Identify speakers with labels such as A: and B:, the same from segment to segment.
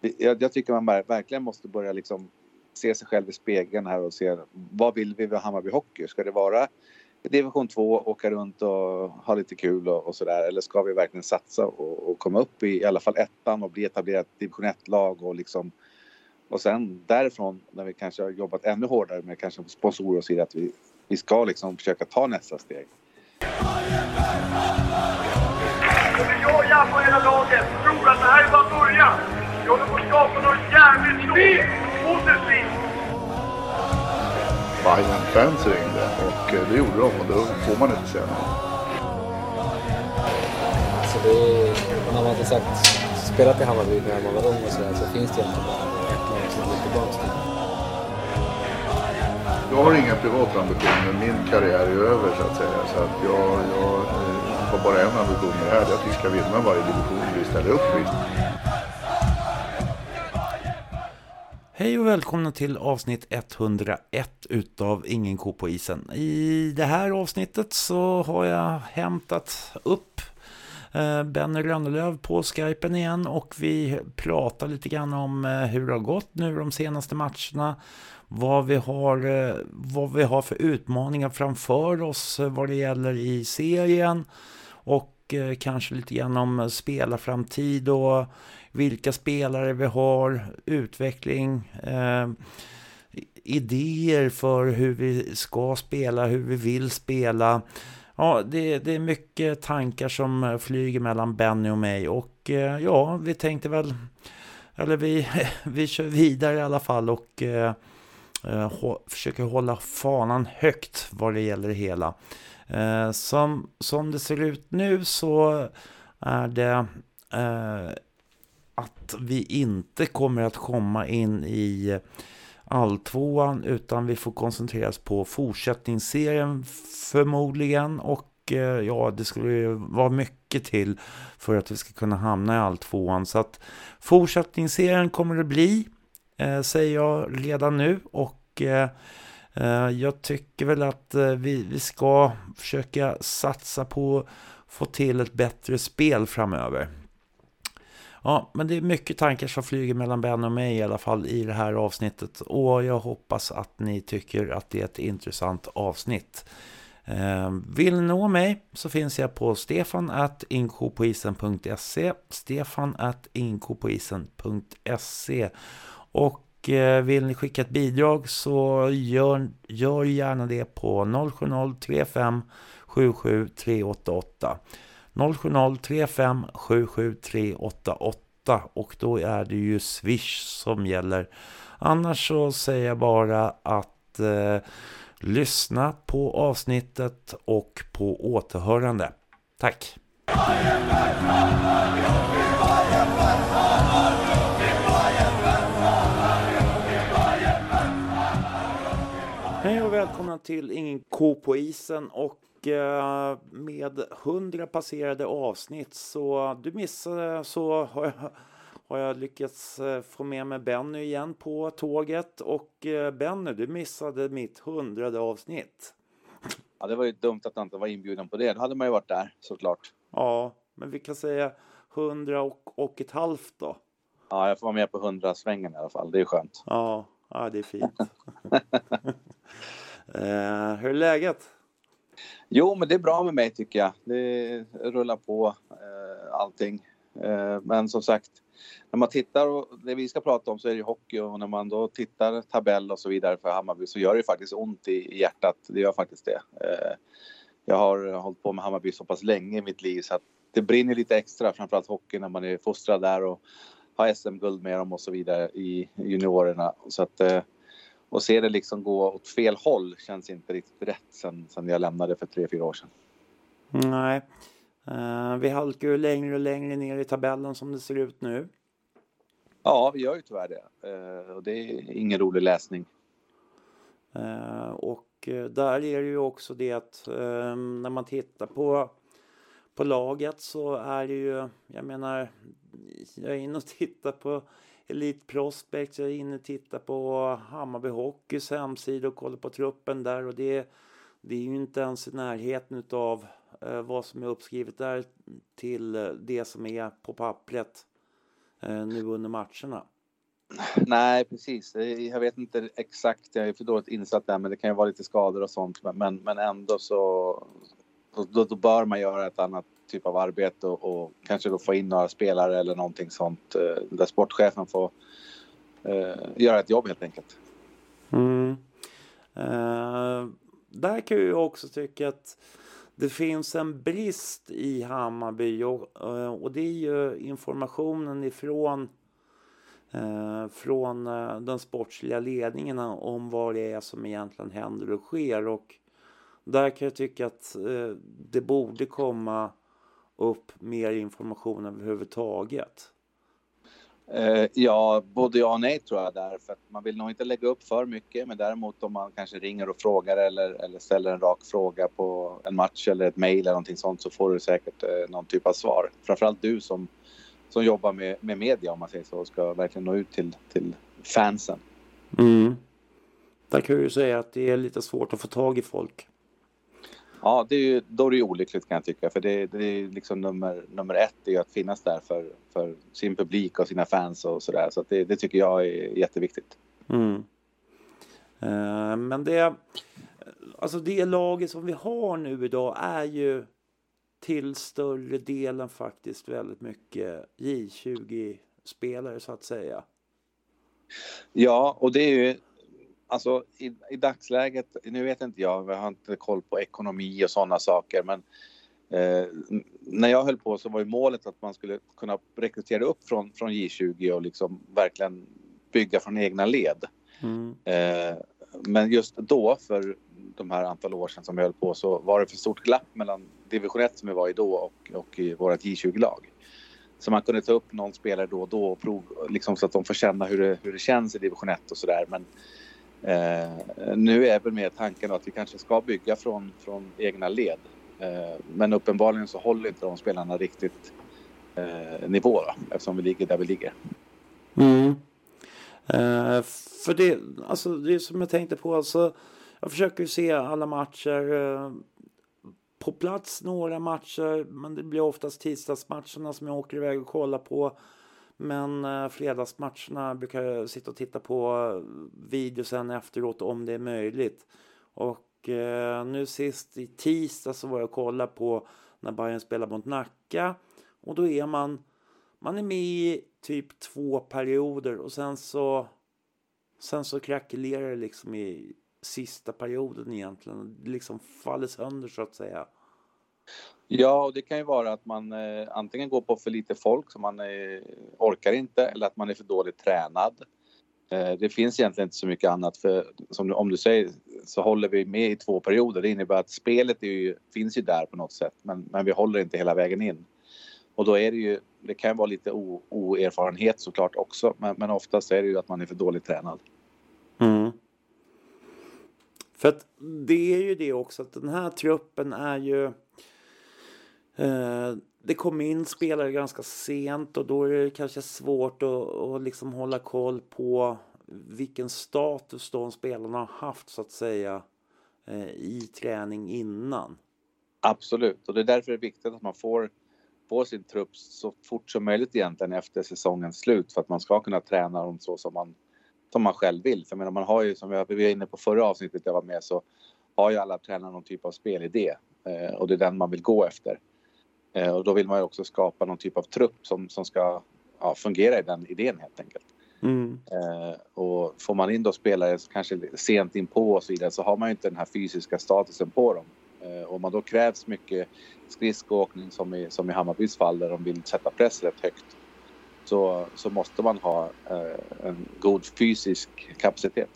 A: jag, jag tycker man verkligen måste börja liksom se sig själv i spegeln här och se vad vill vi med Hammarby Hockey? Ska det vara division 2, åka runt och ha lite kul och, och sådär? Eller ska vi verkligen satsa och, och, komma upp i i alla fall ettan och bli etablerat division 1-lag och liksom och sen därifrån när vi kanske har jobbat ännu hårdare med kanske sponsorer och så vidare att vi, vi ska liksom försöka ta nästa steg.
B: Jag och jag på hela laget tror att det här är bara början. Vi håller på att skapa något jävligt stort, positivt.
C: Bayern-fans ringde och eh, det gjorde de och då får man inte säga nej.
D: Så det är, när man har sagt, spelat i Hammarby när man var ung och sådär så finns det egentligen bara ett lag som går tillbaka till.
C: Jag har inga privata ambitioner. Min karriär är över så att säga. Så att jag, jag eh, har bara en ambition med det här. Det är att vi ska vinna varje division vi ställer upp i.
E: Hej och välkomna till avsnitt 101 utav Ingen ko på isen. I det här avsnittet så har jag hämtat upp eh, Benny Rönnelöv på Skypen igen och vi pratar lite grann om eh, hur det har gått nu de senaste matcherna. Vad vi har, eh, vad vi har för utmaningar framför oss vad det gäller i serien och kanske lite grann om spelarframtid och vilka spelare vi har, utveckling, eh, idéer för hur vi ska spela, hur vi vill spela. Ja, det, det är mycket tankar som flyger mellan Benny och mig och eh, ja, vi tänkte väl, eller vi, vi kör vidare i alla fall och eh, eh försöker hålla fanan högt vad det gäller det hela. Eh, som, som det ser ut nu så är det eh, att vi inte kommer att komma in i alltvåan utan vi får koncentrera oss på fortsättningsserien förmodligen och eh, ja, det skulle ju vara mycket till för att vi ska kunna hamna i alltvåan. Så att fortsättningsserien kommer det bli, eh, säger jag redan nu och eh, eh jag tycker väl att eh, vi, vi ska försöka satsa på att få till ett bättre spel framöver. Ja, men det är mycket tankar som flyger mellan Ben och mig i alla fall i det här avsnittet. Och jag hoppas att ni tycker att det är ett intressant avsnitt. Ehm, vill ni nå mig så finns jag på stefan at inkopoisen.se. Och eh, vill ni skicka ett bidrag så gör, gör gärna det på 070-35 77 388 070-35 och då är det ju Swish som gäller. Annars så säger jag bara att eh, lyssna på avsnittet och på återhörande. Tack! Hej och välkomna till Ingen ko på isen och med 100 passerade avsnitt så du missade så har jag, har jag lyckats eh, få med mig Benny igen på tåget och eh, Benny du missade mitt hundrade avsnitt.
A: Ja det var ju dumt att jag inte var inbjuden på det. Då hade man ju varit där såklart.
E: Ja, men vi kan säga 100 och, och ett halvt då.
A: Ja, jag får vara med på 100 svängen i alla fall. Det är skönt.
E: Ja, ja det är fint. eh, hur är läget?
A: Jo, men det är bra med mig tycker jag. Det rullar på eh, allting. Eh, men som sagt, när man tittar och det vi ska prata om så är det hockey och när man då tittar tabell och så vidare för Hammarby så gör det faktiskt ont i, i hjärtat. Det gör faktiskt det. Eh, jag har hållit på med Hammarby så pass länge i mitt liv så att det brinner lite extra, framförallt hockey när man är fostrad där och har SM-guld med dem och så vidare i juniorerna. Så att eh, och se det liksom gå åt fel håll känns inte riktigt rätt sen, sen jag lämnade för tre, fyra år sedan.
E: Nej, uh, vi halkar ju längre och längre ner i tabellen som det ser ut nu.
A: Ja, vi gör ju tyvärr det. Uh, och det är ingen rolig läsning.
E: Uh, och där är det ju också det att när man tittar på, på laget så är det ju, jag menar, jag är inne och tittar på Elite Prospects. Jag är inne och tittar på Hammarby Hockeys hemsida och kollar på truppen där och det, det är ju inte ens i närheten av eh, vad som är uppskrivet där till eh, det som är på pappret eh, nu under matcherna.
A: Nej, precis. Jag vet inte exakt, jag är för dåligt insatt där, men det kan ju vara lite skador och sånt. Men, men ändå så då, då bör man göra ett annat typ av arbete och, och, kanske då få in några spelare eller någonting sånt eh, där sportchefen får eh, göra ett jobb helt enkelt.
E: Mm. Uh, där kan jag också tycka att det finns en brist i Hammarby och, eh, och det är ju informationen ifrån eh, från eh, den sportsliga ledningen om vad det är som egentligen händer och sker. Och där kan jag tycka att eh, det borde komma upp mer information överhuvudtaget.
A: Eh, ja, både ja och nej tror jag där. För att man vill nog inte lägga upp för mycket. Men däremot om man kanske ringer och frågar eller, eller ställer en rak fråga på en match eller ett mejl eller någonting sånt så får du säkert eh, någon typ av svar. Framförallt du som, som jobbar med, med media om man säger så och ska verkligen nå ut till, till fansen.
E: Mm. Där kan jag ju säga att det är lite svårt att få tag i folk.
A: Ja, det är ju, då är det ju olyckligt kan jag tycka. För det, det är liksom nummer, nummer ett är ju att finnas där för, för sin publik och sina fans och sådär. Så, så det, det, tycker jag är jätteviktigt.
E: Mm. Uh, men det, alltså det laget som vi har nu idag är ju till större delen faktiskt väldigt mycket J20-spelare så att säga.
A: Ja, och det är ju alltså i, i dagsläget, nu vet inte jag, jag har inte koll på ekonomi och sådana saker, men eh, när jag höll på så var ju målet att man skulle kunna rekrytera upp från, från J20 och liksom verkligen bygga från egna led. Mm. Eh, men just då, för de här antal år sedan som jag höll på, så var det för stort glapp mellan division 1 som vi var i då och, och i vårt J20-lag. Så man kunde ta upp någon spelare då och då och prov, liksom så att de får känna hur det, hur det känns i division 1 och sådär. Men Eh, nu är väl mer tanken att vi kanske ska bygga från, från egna led. Eh, men uppenbarligen så håller inte de spelarna riktigt eh, nivå då, eftersom vi ligger där vi ligger.
E: Mm. Eh, för det, alltså det som jag tänkte på, alltså, jag försöker se alla matcher eh, på plats några matcher, men det blir oftast tisdagsmatcherna som jag åker iväg och kollar på. Men eh, fredagsmatcherna brukar jag sitta och titta på eh, video sen efteråt om det är möjligt. Och eh, nu sist i tisdag så var jag och kollade på när Bayern spelar mot Nacka. Och då är man, man är med i typ två perioder och sen så, sen så krackelerar det liksom i sista perioden egentligen. Det liksom faller sönder så att säga.
A: Ja, och det kan ju vara att man eh, antingen går på för lite folk så man eh, orkar inte eller att man är för dåligt tränad. Eh, det finns egentligen inte så mycket annat för som om du säger så håller vi med i två perioder. Det innebär att spelet ju, finns ju där på något sätt men, men vi håller inte hela vägen in. Och då är det ju, det kan vara lite o, oerfarenhet såklart också men, men oftast är det ju att man är för dåligt tränad.
E: Mm. För att det är ju det också att den här truppen är ju Eh, det kom in spelare ganska sent och då är det kanske svårt att, att liksom hålla koll på vilken status de spelarna har haft så att säga eh, i träning innan.
A: Absolut, och det är därför det är viktigt att man får, på sin trupp så fort som möjligt egentligen efter säsongens slut för att man ska kunna träna dem så som man, som man själv vill. För menar, man har ju, som vi var inne på förra avsnittet jag var med, så har ju alla tränare någon typ av spelidé eh, och det är den man vill gå efter. Eh, och då vill man också skapa någon typ av trupp som, som ska ja, fungera i den idén helt enkelt.
E: Mm.
A: Eh, och får man in då spelare kanske sent in på och så vidare så har man inte den här fysiska statusen på dem. Eh, om man då krävs mycket skridskoåkning som i, som i Hammarbys fall där de vill sätta press rätt högt så, så måste man ha en god fysisk kapacitet.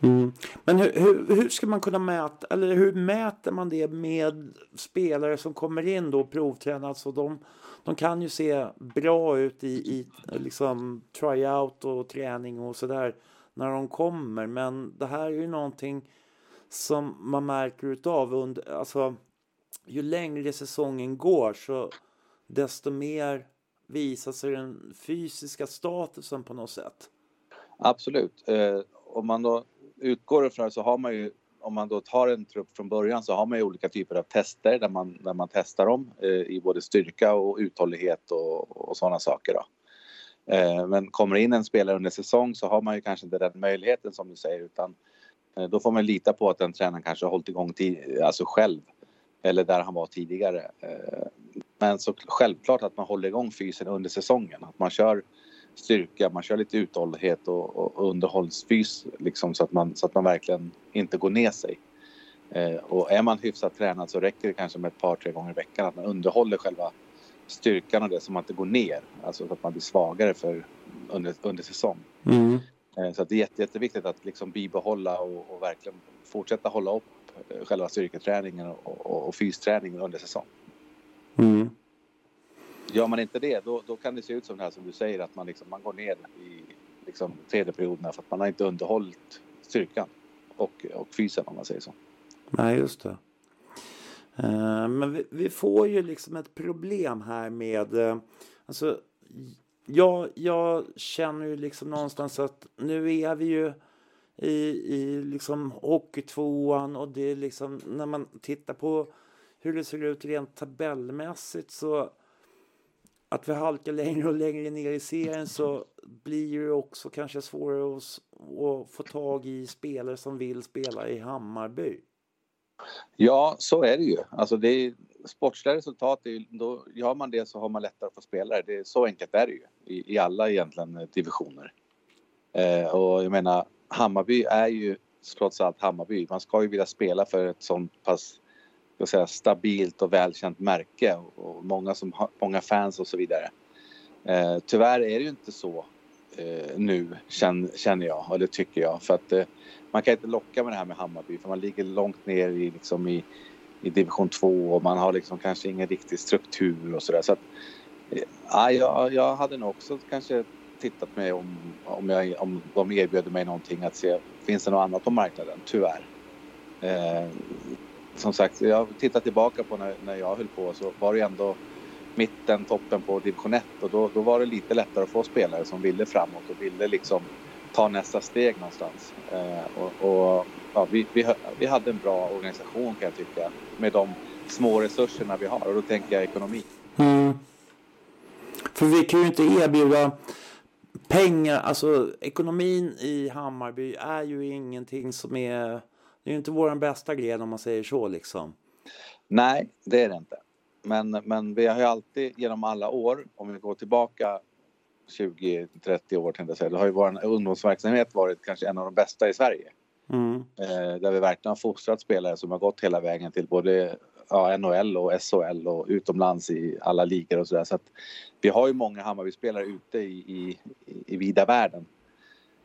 E: Mm. Men hur, hur, hur, ska man kunna mäta, eller hur mäter man det med spelare som kommer in då och provtränar? Alltså de, de kan ju se bra ut i, i liksom tryout och träning och sådär när de kommer. Men det här är ju någonting som man märker utav under, alltså ju längre säsongen går så desto mer visar sig den fysiska statusen på något sätt.
A: Absolut. Eh, om man då utgår ifrån så har man ju om man då tar en trupp från början så har man ju olika typer av tester där man, där man testar dem eh, i både styrka och uthållighet och, och sådana saker. Då. Eh, men kommer in en spelare under säsong så har man ju kanske inte den möjligheten som du säger utan eh, då får man lita på att den tränaren kanske har hållit igång tid, alltså själv eller där han var tidigare. Eh, men så självklart att man håller igång fysen under säsongen, att man kör styrka, man kör lite uthållighet och, och underhållsfys liksom så att man, så att man verkligen inte går ner sig. Eh, och är man hyfsat tränad så räcker det kanske med ett par, tre gånger i veckan att man underhåller själva styrkan och det så man inte går ner, alltså så att man blir svagare för under, under säsong.
E: Mm.
A: Eh, så att det är jätte, jätteviktigt att liksom bibehålla och, och verkligen fortsätta hålla upp eh, själva styrketräningen och, och, och fysträningen under säsong.
E: Mm.
A: Gör man inte det, då, då kan det se ut som det här som du säger att man, liksom, man går ner i liksom, tredje perioderna för att man har inte underhållit styrkan och, och fysen om man säger så.
E: Nej, just det. Eh, men vi, vi, får ju liksom ett problem här med... Eh, alltså, jag, jag känner ju liksom någonstans att nu är vi ju i, i liksom hockeytvåan och det är liksom när man tittar på hur det ser ut rent tabellmässigt så att vi halkar längre och längre ner i serien så blir det också kanske svårare att, att få tag i spelare som vill spela i Hammarby.
A: Ja, så är det ju. Alltså det är, sportsliga resultat, är, då gör man det så har man lättare att få spelare. Det är, så enkelt är det ju i, i alla egentligen eh, divisioner. Eh, och jag menar, Hammarby är ju trots allt Hammarby. Man ska ju vilja spela för ett sånt pass ska säga, stabilt och välkänt märke och, och många, som, många fans och så vidare. Eh, tyvärr är det ju inte så eh, nu känner, känner jag, eller tycker jag. För att eh, man kan inte locka med det här med Hammarby för man ligger långt ner i, liksom i, i division 2 och man har liksom kanske ingen riktig struktur och sådär. Så att, eh, ja, jag, jag hade nog också kanske tittat mig om, om, jag, om de erbjöd mig någonting att se, finns det något annat på marknaden? Tyvärr. Eh, som sagt, jag tittar tillbaka på när, när jag höll på så var det ändå mitten, toppen på division 1 och då, då var det lite lättare att få spelare som ville framåt och ville liksom ta nästa steg någonstans. Eh, och, och ja, vi, vi, vi hade en bra organisation kan jag tycka med de små resurserna vi har och då tänker jag ekonomi.
E: Mm. För vi kan ju inte erbjuda pengar, alltså ekonomin i Hammarby är ju ingenting som är, det är ju inte våran bästa gren om man säger så liksom.
A: Nej, det är det inte. Men, men vi har ju alltid genom alla år, om vi går tillbaka 20-30 år tänkte jag säga, då har ju vår ungdomsverksamhet varit kanske en av de bästa i Sverige.
E: Mm.
A: Eh, där vi verkligen har fostrat spelare som har gått hela vägen till både ja, NHL och SHL och utomlands i alla ligor och sådär. Så att vi har ju många Hammarby-spelare ute i, i, i vida världen.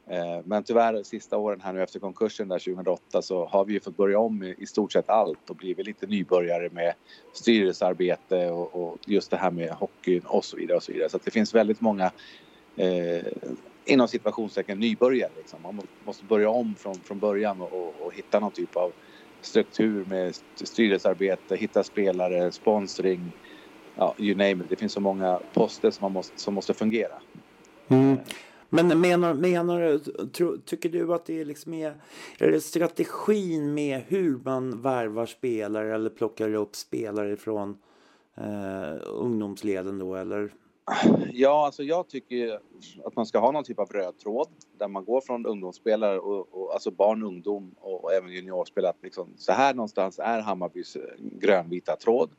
A: Eh, men tyvärr sista åren här nu efter konkursen där 2008 så har vi ju fått börja om i, i stort sett allt och blivit lite nybörjare med styrelsearbete och, och just det här med hockeyn och så vidare och så vidare. Så att det finns väldigt många eh, inom situationstecken nybörjare liksom. Man måste börja om från, från början och, och, och hitta någon typ av struktur med styrelsearbete, hitta spelare, sponsring, ja, you name it. Det finns så många poster som, man måste, som måste fungera.
E: Mm. Men menar, menar du, tycker du att det är liksom är, är det strategin med hur man värvar spelare eller plockar upp spelare från eh, ungdomsleden då eller?
A: Ja, alltså jag tycker att man ska ha någon typ av röd tråd där man går från ungdomsspelare och, och alltså barn, ungdom och, och även juniorspelare. Liksom, så här någonstans är Hammarbys eh, grönvita tråd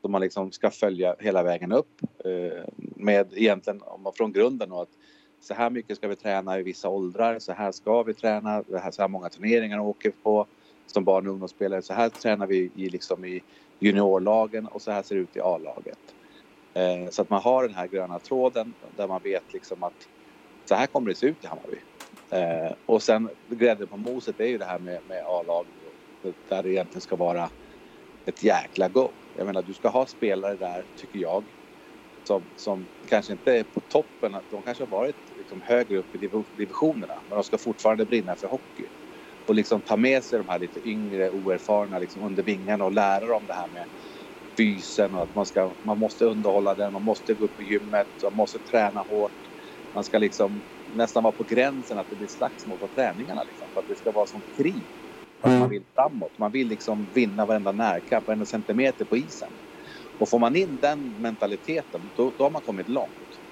A: som man liksom ska följa hela vägen upp eh, med egentligen om man från grunden och att så här mycket ska vi träna i vissa åldrar, så här ska vi träna, så här många turneringar åker vi på som barn och ungdomsspelare, så här tränar vi i, liksom i juniorlagen och så här ser det ut i A-laget. Eh, så att man har den här gröna tråden där man vet liksom att så här kommer det se ut i Hammarby. Eh, och sen grädden på moset är ju det här med, med A-lag där det egentligen ska vara ett jäkla go. Jag menar du ska ha spelare där, tycker jag, som, som kanske inte är på toppen. De kanske har varit liksom högre upp i divisionerna men de ska fortfarande brinna för hockey. Och liksom ta med sig de här lite yngre, oerfarna liksom under vingarna och lära dem det här med fysen och att man, ska, man måste underhålla den, man måste gå upp i gymmet, man måste träna hårt. Man ska liksom nästan vara på gränsen att det blir slagsmål på träningarna liksom, för att det ska vara som krig. Att man vill framåt, man vill liksom vinna varenda närkamp, varenda centimeter på isen. Och får man in den mentaliteten, då, då har man kommit långt.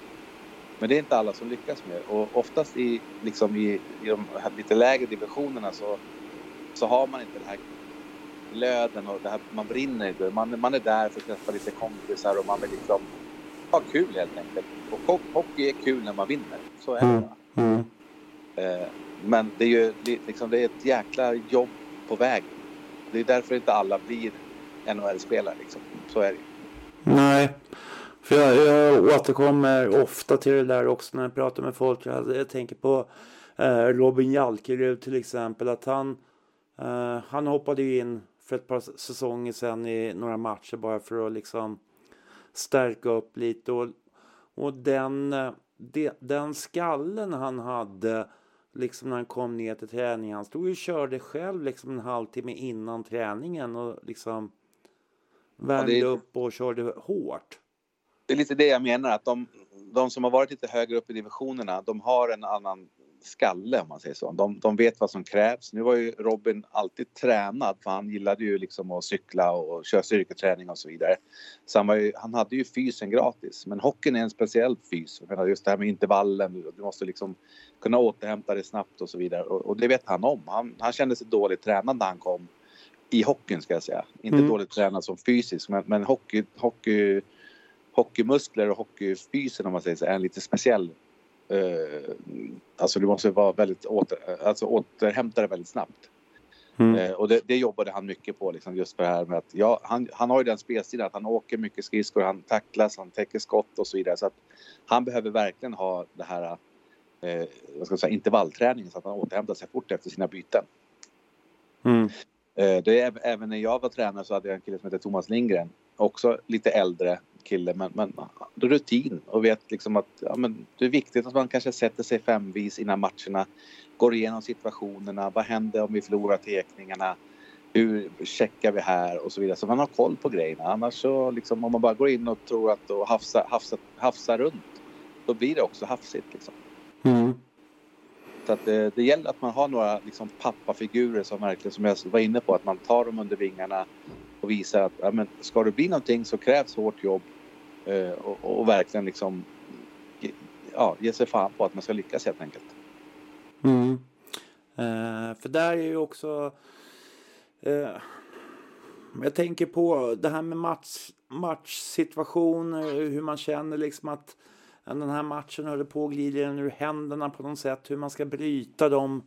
A: Men det är inte alla som lyckas med. Och oftast i, liksom i, i de här lite lägre divisionerna så, så har man inte den här glöden och det här, man brinner. Man, man är där för att träffa lite kompisar och man vill liksom ha kul helt enkelt. Och hockey är kul när man vinner. Så är det
E: Mm. Mm.
A: Eh, men det är ju li- liksom, det är ett jäkla jobb på vägen. Det är därför inte alla blir NHL-spelare liksom. Så är det.
E: Nej, för jag, jag återkommer ofta till det där också när jag pratar med folk. Jag, jag tänker på eh, Robin Jalkerud till exempel. Att han, eh, han hoppade ju in för ett par säsonger sedan i några matcher bara för att liksom stärka upp lite. Och, och den, eh, de, den skallen han hade liksom när han kom ner till träningen. Han stod ju och körde själv liksom en halvtimme innan träningen och liksom värmde
A: det är-
E: upp och körde hårt.
A: Det är lite det jag menar att de, de som har varit lite högre upp i divisionerna de har en annan skalle om man säger så. De, de vet vad som krävs. Nu var ju Robin alltid tränad för han gillade ju liksom att cykla och köra styrketräning och så vidare. Så han, var ju, han hade ju fysen gratis. Men hockeyn är en speciell fys. Jag menar just det här med intervallen. Du måste liksom kunna återhämta dig snabbt och så vidare. Och, och det vet han om. Han, han kände sig dåligt tränad när han kom i hockeyn ska jag säga. Inte
E: Mm.
A: dåligt tränad som fysiskt men, men hockey, hockey hockeymuskler och hockeyfysen om man säger så är en lite speciell. Eh, alltså du måste vara väldigt åter, alltså återhämta dig väldigt snabbt.
E: Mm.
A: Eh, och det, det jobbade han mycket på liksom, just för det här med att ja, han, han har ju den spelstilen att han åker mycket skridskor, han tacklas, han täcker skott och så vidare. Så att han behöver verkligen ha det här eh, vad ska jag säga, intervallträningen så att han återhämtar sig fort efter sina byten.
E: Mm.
A: Eh, det är, även när jag var tränare så hade jag en kille som hette Thomas Lindgren. Också lite äldre kille men, men rutin och vet liksom att ja, men det är viktigt att man kanske sätter sig femvis innan matcherna. Går igenom situationerna. Vad händer om vi förlorar tekningarna? Hur checkar vi här och så vidare. Så man har koll på grejerna. Annars så liksom om man bara går in och tror att och hafsar, hafsar, hafsar runt. Då blir det också hafsigt liksom.
E: Mm.
A: Så att det, det gäller att man har några liksom, pappafigurer som verkligen, som jag var inne på, att man tar dem under vingarna och visar att ja, men, ska det bli någonting så krävs hårt jobb eh, och, och verkligen liksom ge, ja, ge sig fan på att man ska lyckas helt enkelt.
E: Mm. Eh, för där är ju också... Eh, jag tänker på det här med match, matchsituationer, hur man känner liksom att den här matchen håller på att glida en ur händerna på något sätt. Hur man ska bryta de,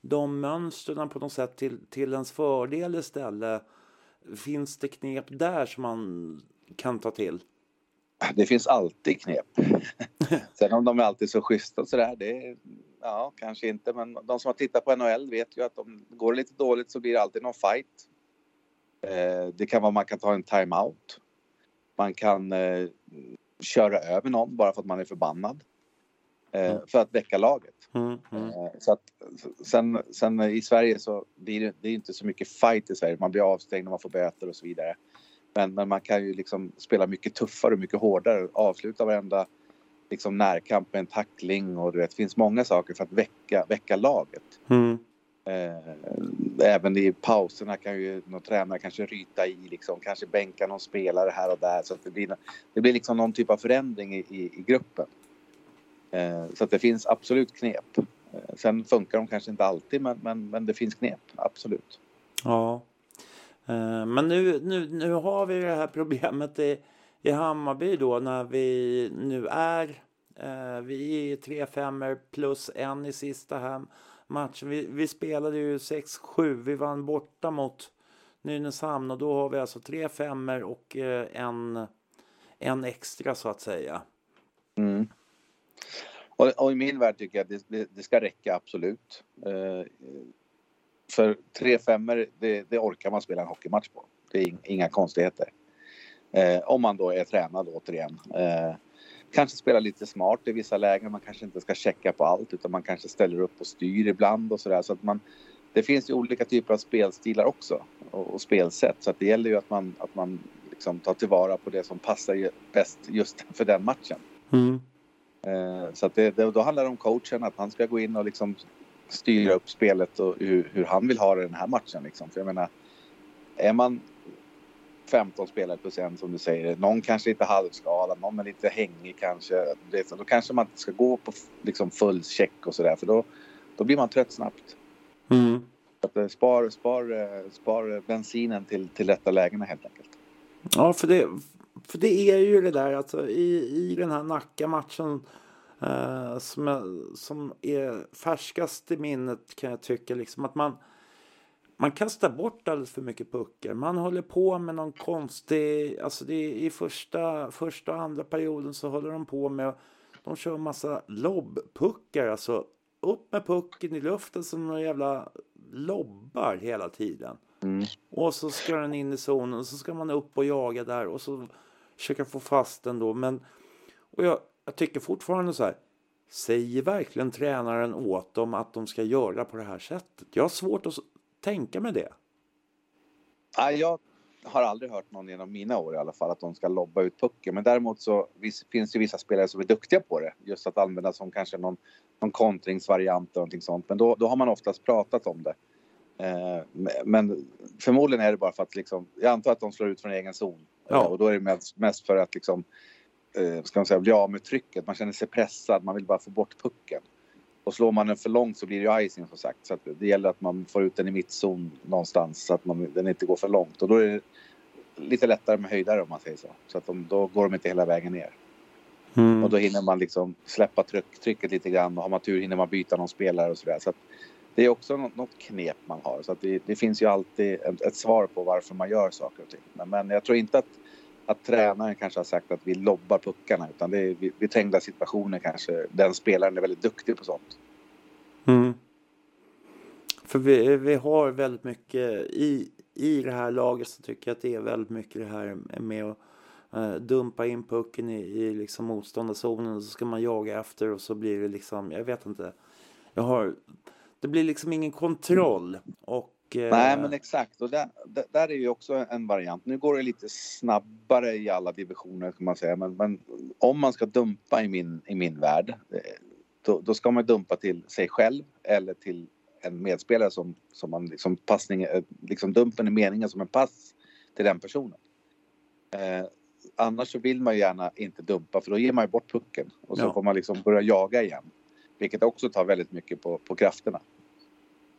E: de mönstren på något sätt till, till ens fördel istället. Finns det knep där som man kan ta till?
A: Det finns alltid knep. Sen om de är alltid så schyssta och sådär, det ja kanske inte. Men de som har tittat på NHL vet ju att om det går lite dåligt så blir det alltid någon fight. Eh, det kan vara man kan ta en timeout. Man kan eh, köra över någon bara för att man är förbannad. Eh,
E: Mm.
A: För att väcka laget.
E: Mm, mm,
A: Eh, Så att, sen, sen i Sverige så blir det, det är inte så mycket fight i Sverige. Man blir avstängd och man får böter och så vidare. Men, men man kan ju liksom spela mycket tuffare och mycket hårdare. Avsluta varenda liksom närkamp med en tackling och du vet, det finns många saker för att väcka, väcka laget. Eh, även i pauserna kan ju någon tränare kanske ryta i liksom, kanske bänka någon spelare här och där så att det blir, det blir liksom någon typ av förändring i, i, i gruppen. Eh, så att det finns absolut knep. Eh, sen funkar de kanske inte alltid men, men, men det finns knep, absolut.
E: Ja. Men nu, nu, nu har vi det här problemet i, i Hammarby då när vi nu är vi är tre femmer plus en i sista här match. Vi, vi spelade ju 6-7. Vi vann borta mot Nynäshamn och då har vi alltså tre femmer och eh, en, en extra så att säga.
A: Mm. Och, och i min värld tycker jag att det, det, det ska räcka absolut. Eh, för tre femmor, det, det orkar man spela en hockeymatch på. Det är inga konstigheter. Eh, om man då är tränad återigen. Eh, kanske spela lite smart i vissa lägen. Man kanske inte ska checka på allt utan man kanske ställer upp och styr ibland och sådär. Så att man, det finns ju olika typer av spelstilar också och, och spelsätt. Så att det gäller ju att man, att man liksom tar tillvara på det som passar bäst just för den matchen.
E: Mm.
A: Eh, Så att det, det, då handlar det om coachen, att han ska gå in och liksom styra upp spelet och hur, hur han vill ha det den här matchen. Liksom. För jag menar, är man, 15 spelare plus en som du säger. Någon kanske lite halvskadad, någon är lite hängig kanske. Det, då kanske man inte ska gå på liksom full check och sådär för då, då blir man trött snabbt.
E: Mm.
A: Att, eh, spar, spar, eh, spar bensinen till, till rätta lägena helt enkelt.
E: Ja, för det, för det är ju det där alltså i, i den här Nacka-matchen eh, som, är, som är färskast i minnet kan jag tycka liksom att man man kastar bort alldeles för mycket puckar. Man håller på med någon konstig, alltså det är i första, första och andra perioden så håller de på med, de kör massa lobbpuckar, alltså upp med pucken i luften som några jävla lobbar hela tiden.
A: Mm.
E: Och så ska den in i zonen och så ska man upp och jaga där och så försöka få fast den då. Men, och jag, jag tycker fortfarande så här, säger verkligen tränaren åt dem att de ska göra på det här sättet? Jag har svårt att tänka mig det.
A: Nej, jag har aldrig hört någon genom mina år i alla fall att de ska lobba ut pucken. Men däremot så finns det vissa spelare som är duktiga på det. Just att använda som kanske någon, någon kontringsvariant och någonting sånt. Men då, då har man oftast pratat om det. Eh, men förmodligen är det bara för att liksom, jag antar att de slår ut från egen zon.
E: Ja.
A: Och då är det mest, mest för att liksom, eh, ska man säga, bli av med trycket. Man känner sig pressad, man vill bara få bort pucken. Och slår man den för långt så blir det ju icing som sagt. Så det gäller att man får ut den i mittzon någonstans så att man, den inte går för långt. Och då är det lite lättare med höjdare om man säger så. Så att de, då går de inte hela vägen ner.
E: Mm.
A: Och då hinner man liksom släppa tryck, trycket lite grann och har man tur hinner man byta någon spelare och sådär. Så det är också något, något knep man har. Så det, det finns ju alltid ett, ett, svar på varför man gör saker och ting. Men, men jag tror inte att, att tränaren kanske har sagt att vi lobbar puckarna utan det är vid, trängda situationer kanske den spelaren är väldigt duktig på sånt.
E: Mm. För vi, vi har väldigt mycket i, i det här laget så tycker jag att det är väldigt mycket det här med att uh, dumpa in pucken i, i liksom motståndarzonen och så ska man jaga efter och så blir det liksom, jag vet inte. Jag har, det blir liksom ingen kontroll och uh,
A: Nej men exakt och där, där, är ju också en variant. Nu går det lite snabbare i alla divisioner kan man säga men, men om man ska dumpa i min, i min värld eh, då, då ska man dumpa till sig själv eller till en medspelare som, som man liksom passning, liksom dumpen i meningen som en pass till den personen. Eh, annars så vill man ju gärna inte dumpa för då ger man ju bort pucken och så
E: Ja.
A: får man liksom börja jaga igen. Vilket också tar väldigt mycket på, på krafterna.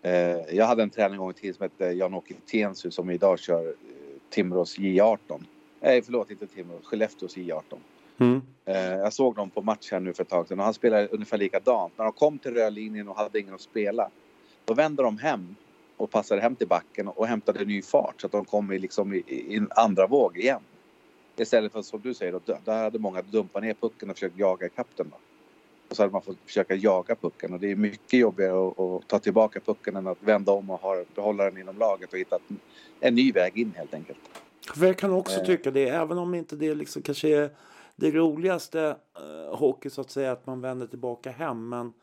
A: Eh, jag hade en tränare en gång i tiden som hette Jan-Åke Tensu som idag kör eh, Timrås J18. Nej förlåt inte Timrås, Skellefteås J18.
E: mm,
A: Eh, jag såg dem på match här nu för ett tag sedan och han spelade ungefär likadant. När de kom till rödlinjen och hade ingen att spela. Då vände de hem och passade hem till backen och hämtade ny fart så att de kom i, liksom i, i en andra våg igen. Istället för som du säger, då, där hade många dumpat ner pucken och försökt jaga ikapp den. Då. Och så hade man fått försöka jaga pucken och det är mycket jobbigare att, att ta tillbaka pucken än att vända om och ha, behålla den inom laget och hitta en, ny väg in helt enkelt.
E: För jag kan också
A: Eh.
E: tycka det, även om inte det liksom kanske är det roligaste uh, hockey så att säga, att man vänder tillbaka hem. Men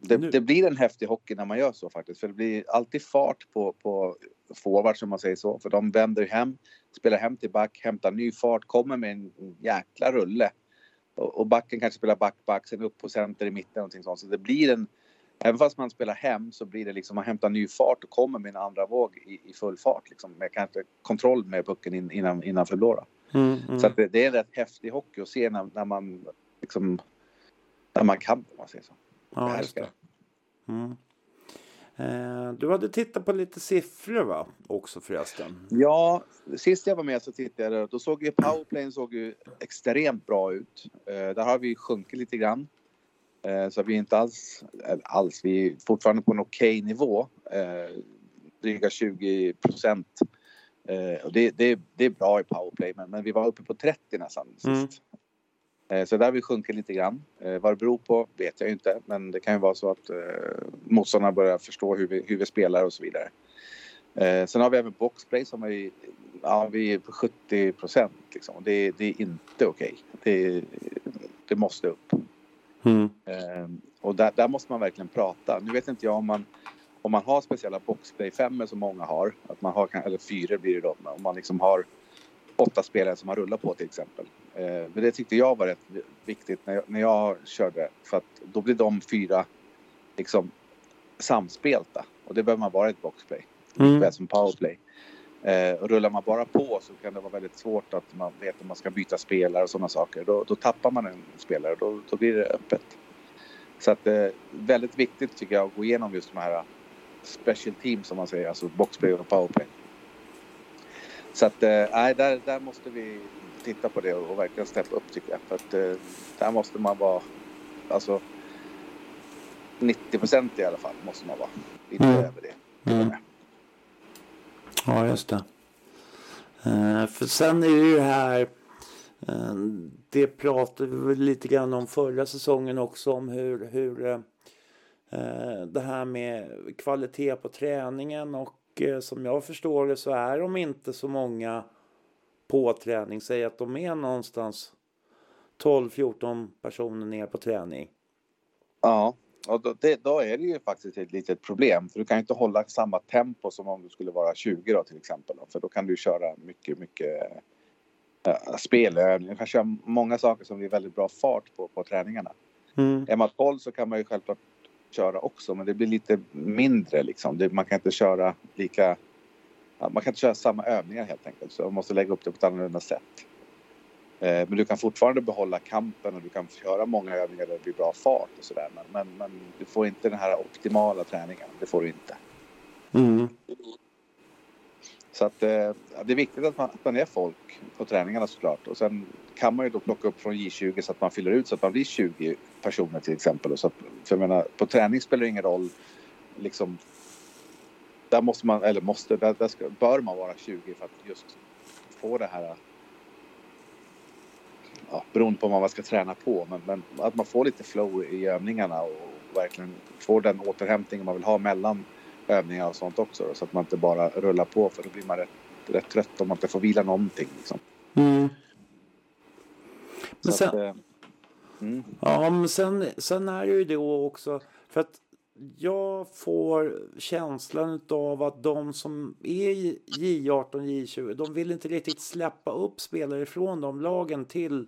A: Det, det blir en häftig hockey när man gör så faktiskt. För det blir alltid fart på, på forwards om man säger så. För de vänder hem, spelar hem till back, hämtar ny fart, kommer med en jäkla rulle. Och, och backen kanske spelar back-back, sen upp på center i mitten och någonting sånt. Så det blir en... Även fast man spelar hem så blir det liksom man hämtar ny fart och kommer med en andra våg i, i full fart. Liksom, med kanske kontroll med pucken in, innan, innanför blå.
E: mm, mm.
A: Så det, det är en rätt häftig hockey att se när, när man liksom... När man kan om man säger så.
E: ja, just det. Mm. Eh, du hade tittat på lite siffror va? Också förresten.
A: Ja, sist jag var med så tittade jag. Då såg ju powerplayen såg ju extremt bra ut. Eh, där har vi sjunkit lite grann. Eh, så vi är inte alls, alls, vi är fortfarande på en okej nivå. Eh, dryga 20 procent. Det, det, det är bra i powerplay, men, men vi var uppe på 30 nästan sist.
E: Mm.
A: Eh, så där har vi sjunkit lite grann. Eh, vad det beror på vet jag inte, men det kan ju vara så att eh, motståndarna börjar förstå hur vi, hur vi spelar och så vidare. Sen har vi även boxplay som är, ja, vi är på 70 procent. Liksom. Det, det är inte okej. Det, det måste upp.
E: Mm.
A: Och där, där måste man verkligen prata. Nu vet inte jag om man, om man har speciella boxplay 5 som många har. Att man har, eller fyra blir det då. Om man liksom har åtta spelare som har rullat på till exempel. Eh, men det tyckte jag var rätt viktigt när jag, när jag körde. För att då blir de fyra liksom samspelta. Och det behöver man vara i ett boxplay.
E: Mm.
A: Som powerplay. Eh, och rullar man bara på så kan det vara väldigt svårt att man vet om man ska byta spelare och sådana saker. Då, då tappar man en spelare, då, då blir det öppet. Så att eh, väldigt viktigt tycker jag att gå igenom just de här special teams som man säger, alltså boxplay och powerplay. Så att, eh, nej, där, där måste vi titta på det och, verkligen steppa upp tycker jag. För att eh, där måste man vara, alltså 90 procent i alla fall måste man vara. Inte
E: Mm.
A: över det.
E: Mm. Ja, just det. Eh, för sen är det ju här, eh, det pratade vi lite grann om förra säsongen också om hur, hur eh, det här med kvalitet på träningen och som jag förstår det så är de inte så många på träning. Säg att de är någonstans 12-14 personer ner på träning.
A: Ja, och då, det, då är det ju faktiskt ett litet problem. För du kan inte hålla samma tempo som om du skulle vara 20 då till exempel. Då, för då kan du köra mycket, mycket äh, spelövningar. Du kan köra många saker som blir väldigt bra fart på, på träningarna.
E: Mm.
A: Är man 12 så kan man ju självklart köra också men det blir lite mindre liksom. Det, man kan inte köra lika... Man kan inte köra samma övningar helt enkelt. Så man måste lägga upp det på ett annorlunda sätt. Eh, men du kan fortfarande behålla kampen och du kan köra många övningar där det blir bra fart och sådär. Men, men, men du får inte den här optimala träningen. Det får du inte.
E: Mm.
A: Så att eh, det är viktigt att man, att man är folk på träningarna såklart. Och sen kan man ju då plocka upp från J20 så att man fyller ut så att man blir 20 personer till exempel. Så att, för jag menar, på träning spelar det ingen roll liksom. Där måste man, eller måste, där, där ska, bör man vara 20 för att just få det här. Ja, beroende på vad man ska träna på. Men, men att man får lite flow i övningarna och verkligen får den återhämtning man vill ha mellan övningar och sånt också. Då, så att man inte bara rullar på för då blir man rätt, rätt trött om man inte får vila någonting. Liksom.
E: Mm. Men sen,
A: att, eh, mm.
E: Ja, men sen, sen är det ju då också för att jag får känslan av att de som är i J18, J20, de vill inte riktigt släppa upp spelare från de lagen till,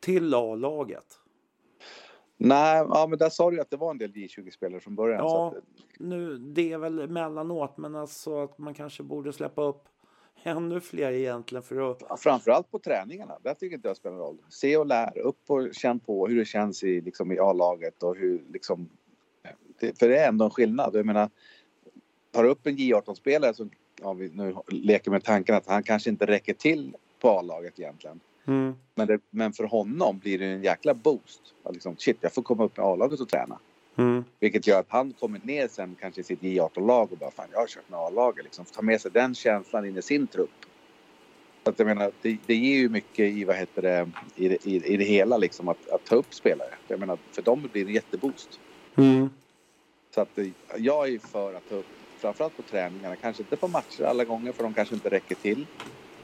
E: till A-laget.
A: Nej, ja, men där sa du att det var en del J20-spelare från början.
E: Ja,
A: att,
E: nu, det är väl emellanåt, men alltså att man kanske borde släppa upp ännu fler egentligen för att...
A: ja, framförallt på träningarna. Där tycker inte jag spelar roll. Se och lär. Upp och känn på hur det känns i, liksom, i A-laget och hur liksom... Det, för det är ändå en skillnad. Jag menar, tar upp en J18-spelare som ja, vi nu leker med tanken att han kanske inte räcker till på A-laget egentligen.
E: Mm,
A: Men, det, men för honom blir det en jäkla boost. Att liksom, shit, jag får komma upp med A-laget och träna.
E: mm,
A: Vilket gör att han kommer ner sen kanske i sitt J18-lag och bara fan jag har kört med A-laget. Liksom, ta med sig den känslan in i sin trupp. Så att jag menar, det, det ger ju mycket i, vad heter det, i, det, i, i det hela liksom att, att ta upp spelare. Jag menar, för dem blir det en jätteboost.
E: mm,
A: Så att eh, jag är för att ta upp, framförallt på träningarna, kanske inte på matcher alla gånger för de kanske inte räcker till.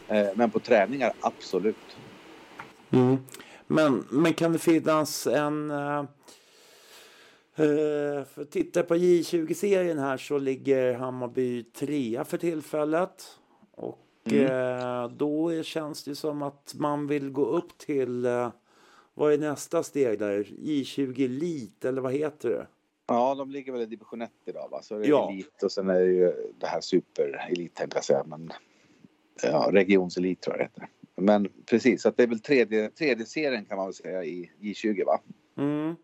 A: Eh, men på träningar, absolut.
E: Mm. Men, men kan det finnas en... Uh, för titta på J20-serien här så ligger Hammarby trea för tillfället. Och
A: Mm.
E: eh, då är, känns det som att man vill gå upp till... eh, vad är nästa steg där? J20 Elite eller vad heter det?
A: Ja, de ligger väl i division 1 idag va? Så är det
E: Ja.
A: elit och sen är det ju det här superelit tänkte jag säga. Men ja, regionselit tror jag det heter. Men precis, så att det är väl tredje, tredje serien kan man väl säga i J20 va?
E: Mm.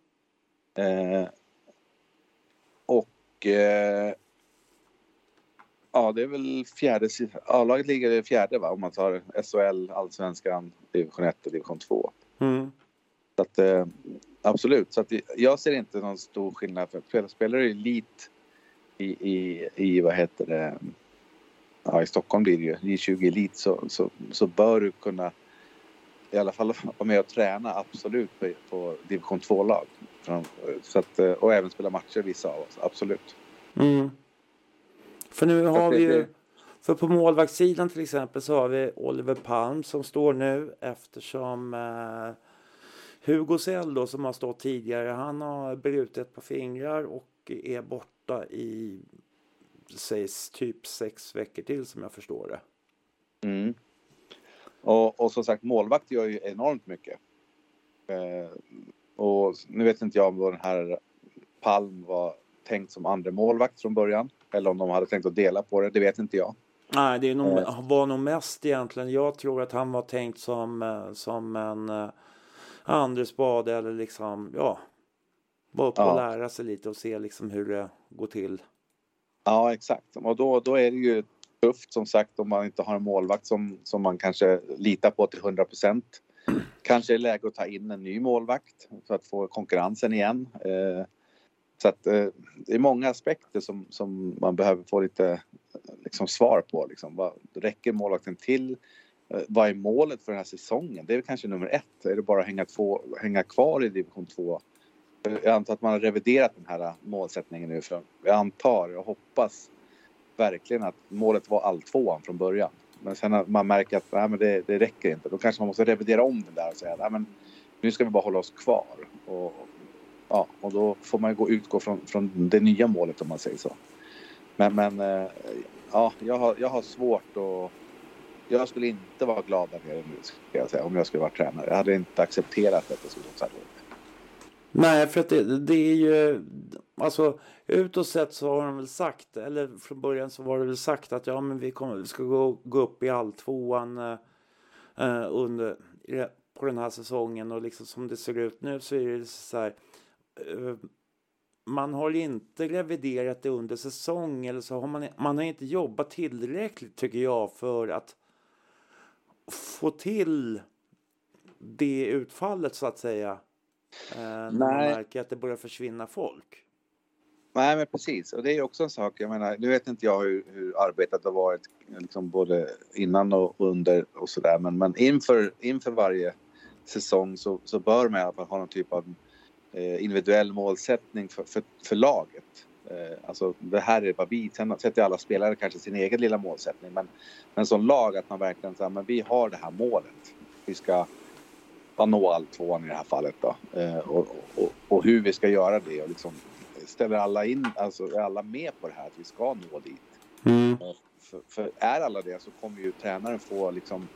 A: Eh, och eh, ja, det är väl fjärde. A-laget ligger i fjärde va? Om man tar SHL, Allsvenskan, division 1 och division 2.
E: Mm.
A: Så att, eh, absolut, så att jag ser inte någon stor skillnad. För spelar, spelar du elit i, i, i, vad heter det, ja i Stockholm blir det ju, J20 elit så, så, så bör du kunna i alla fall vara med och träna absolut på, på division 2-lag. Från- Så att, eh, och även spela matcher vissa av oss, absolut.
E: Mm. För nu har
A: det-
E: vi ju... För på målvaktssidan till exempel så har vi Oliver Palm som står nu eftersom eh, Hugo Sell då som har stått tidigare han har brutit par fingrar och är borta i sägs typ sex veckor till som jag förstår det.
A: Mm. Och, och som sagt, målvakt gör ju enormt mycket. Eh, och nu vet inte jag om den här Palm var tänkt som andra målvakt från början. Eller om de hade tänkt att dela på det, det vet inte jag.
E: Nej, det nog,
A: Eh.
E: var nog mest egentligen. Jag tror att han var tänkt som, eh, som en Anders Bade eller liksom, ja, bara på
A: Ja.
E: att lära sig lite och se liksom hur det går till.
A: Ja, exakt. Och då, då är det ju tufft som sagt om man inte har en målvakt som, som man kanske litar på till 100 procent. Kanske är det läge att ta in en ny målvakt för att få konkurrensen igen. Eh, så att eh, det är många aspekter som, som man behöver få lite liksom, svar på. Liksom. Vad, räcker målvakten till? Eh, vad är målet för den här säsongen? Det är väl kanske nummer ett. Är det bara att hänga, två, hänga kvar i division 2? Jag antar att man har reviderat den här målsättningen nu. För jag antar, och hoppas verkligen att målet var all tvåan från början. Men sen när man märker att nej, men det, det räcker inte. Då kanske man måste revidera om den där och säga nej, men nu ska vi bara hålla oss kvar. Och, ja, och då får man gå, utgå från, från det nya målet om man säger så. Men, men eh, ja, jag har, jag har svårt att... Jag skulle inte vara glad där nere nu, ska jag säga, om jag skulle vara tränare. Jag hade inte accepterat att det skulle gå så här dåligt.
E: Nej, för att det, det är ju, alltså utåt sett så har de väl sagt, eller från början så var det väl sagt att ja men vi, kommer, vi ska gå, gå upp i alltvåan eh, eh, under, på den här säsongen och liksom som det ser ut nu så är det så här, eh, man har inte reviderat det under säsong eller så har man, man har inte jobbat tillräckligt tycker jag för att få till det utfallet så att säga. Eh, när man märker att det börjar försvinna folk.
A: Nej, men precis. Och det är också en sak. Jag menar, nu vet inte jag hur, hur arbetet har varit liksom både innan och under och sådär. Men, men inför, inför varje säsong så, så bör man i alla fall ha någon typ av eh, individuell målsättning för, för, för laget. Eh, alltså det här är vad vi, sen sätter alla spelare kanske sin egen lilla målsättning. Men, men som lag att man verkligen säger men vi har det här målet. Vi ska ja, nå all tvåan i det här fallet då. Eh, och, och, och hur vi ska göra det och liksom ställer alla in, alltså är alla med på det här att vi ska nå dit? För, för är alla det så kommer ju tränaren få liksom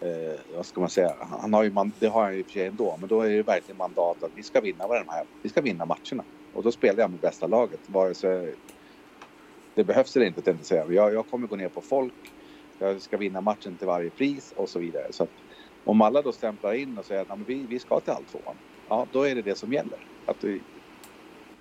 A: eh, vad ska man säga, han har ju man, det har han ju i och för sig ändå, men då är det verkligen mandat att vi ska vinna de här, vi ska vinna matcherna. Och då spelar jag med bästa laget, vare sig det behövs eller inte, tänkte jag säga. Jag, jag kommer gå ner på folk, jag ska vinna matchen till varje pris och så vidare. Så att om alla då stämplar in och säger att "Ja, men vi, vi ska till alltvåan, ja då är det det som gäller. Att vi,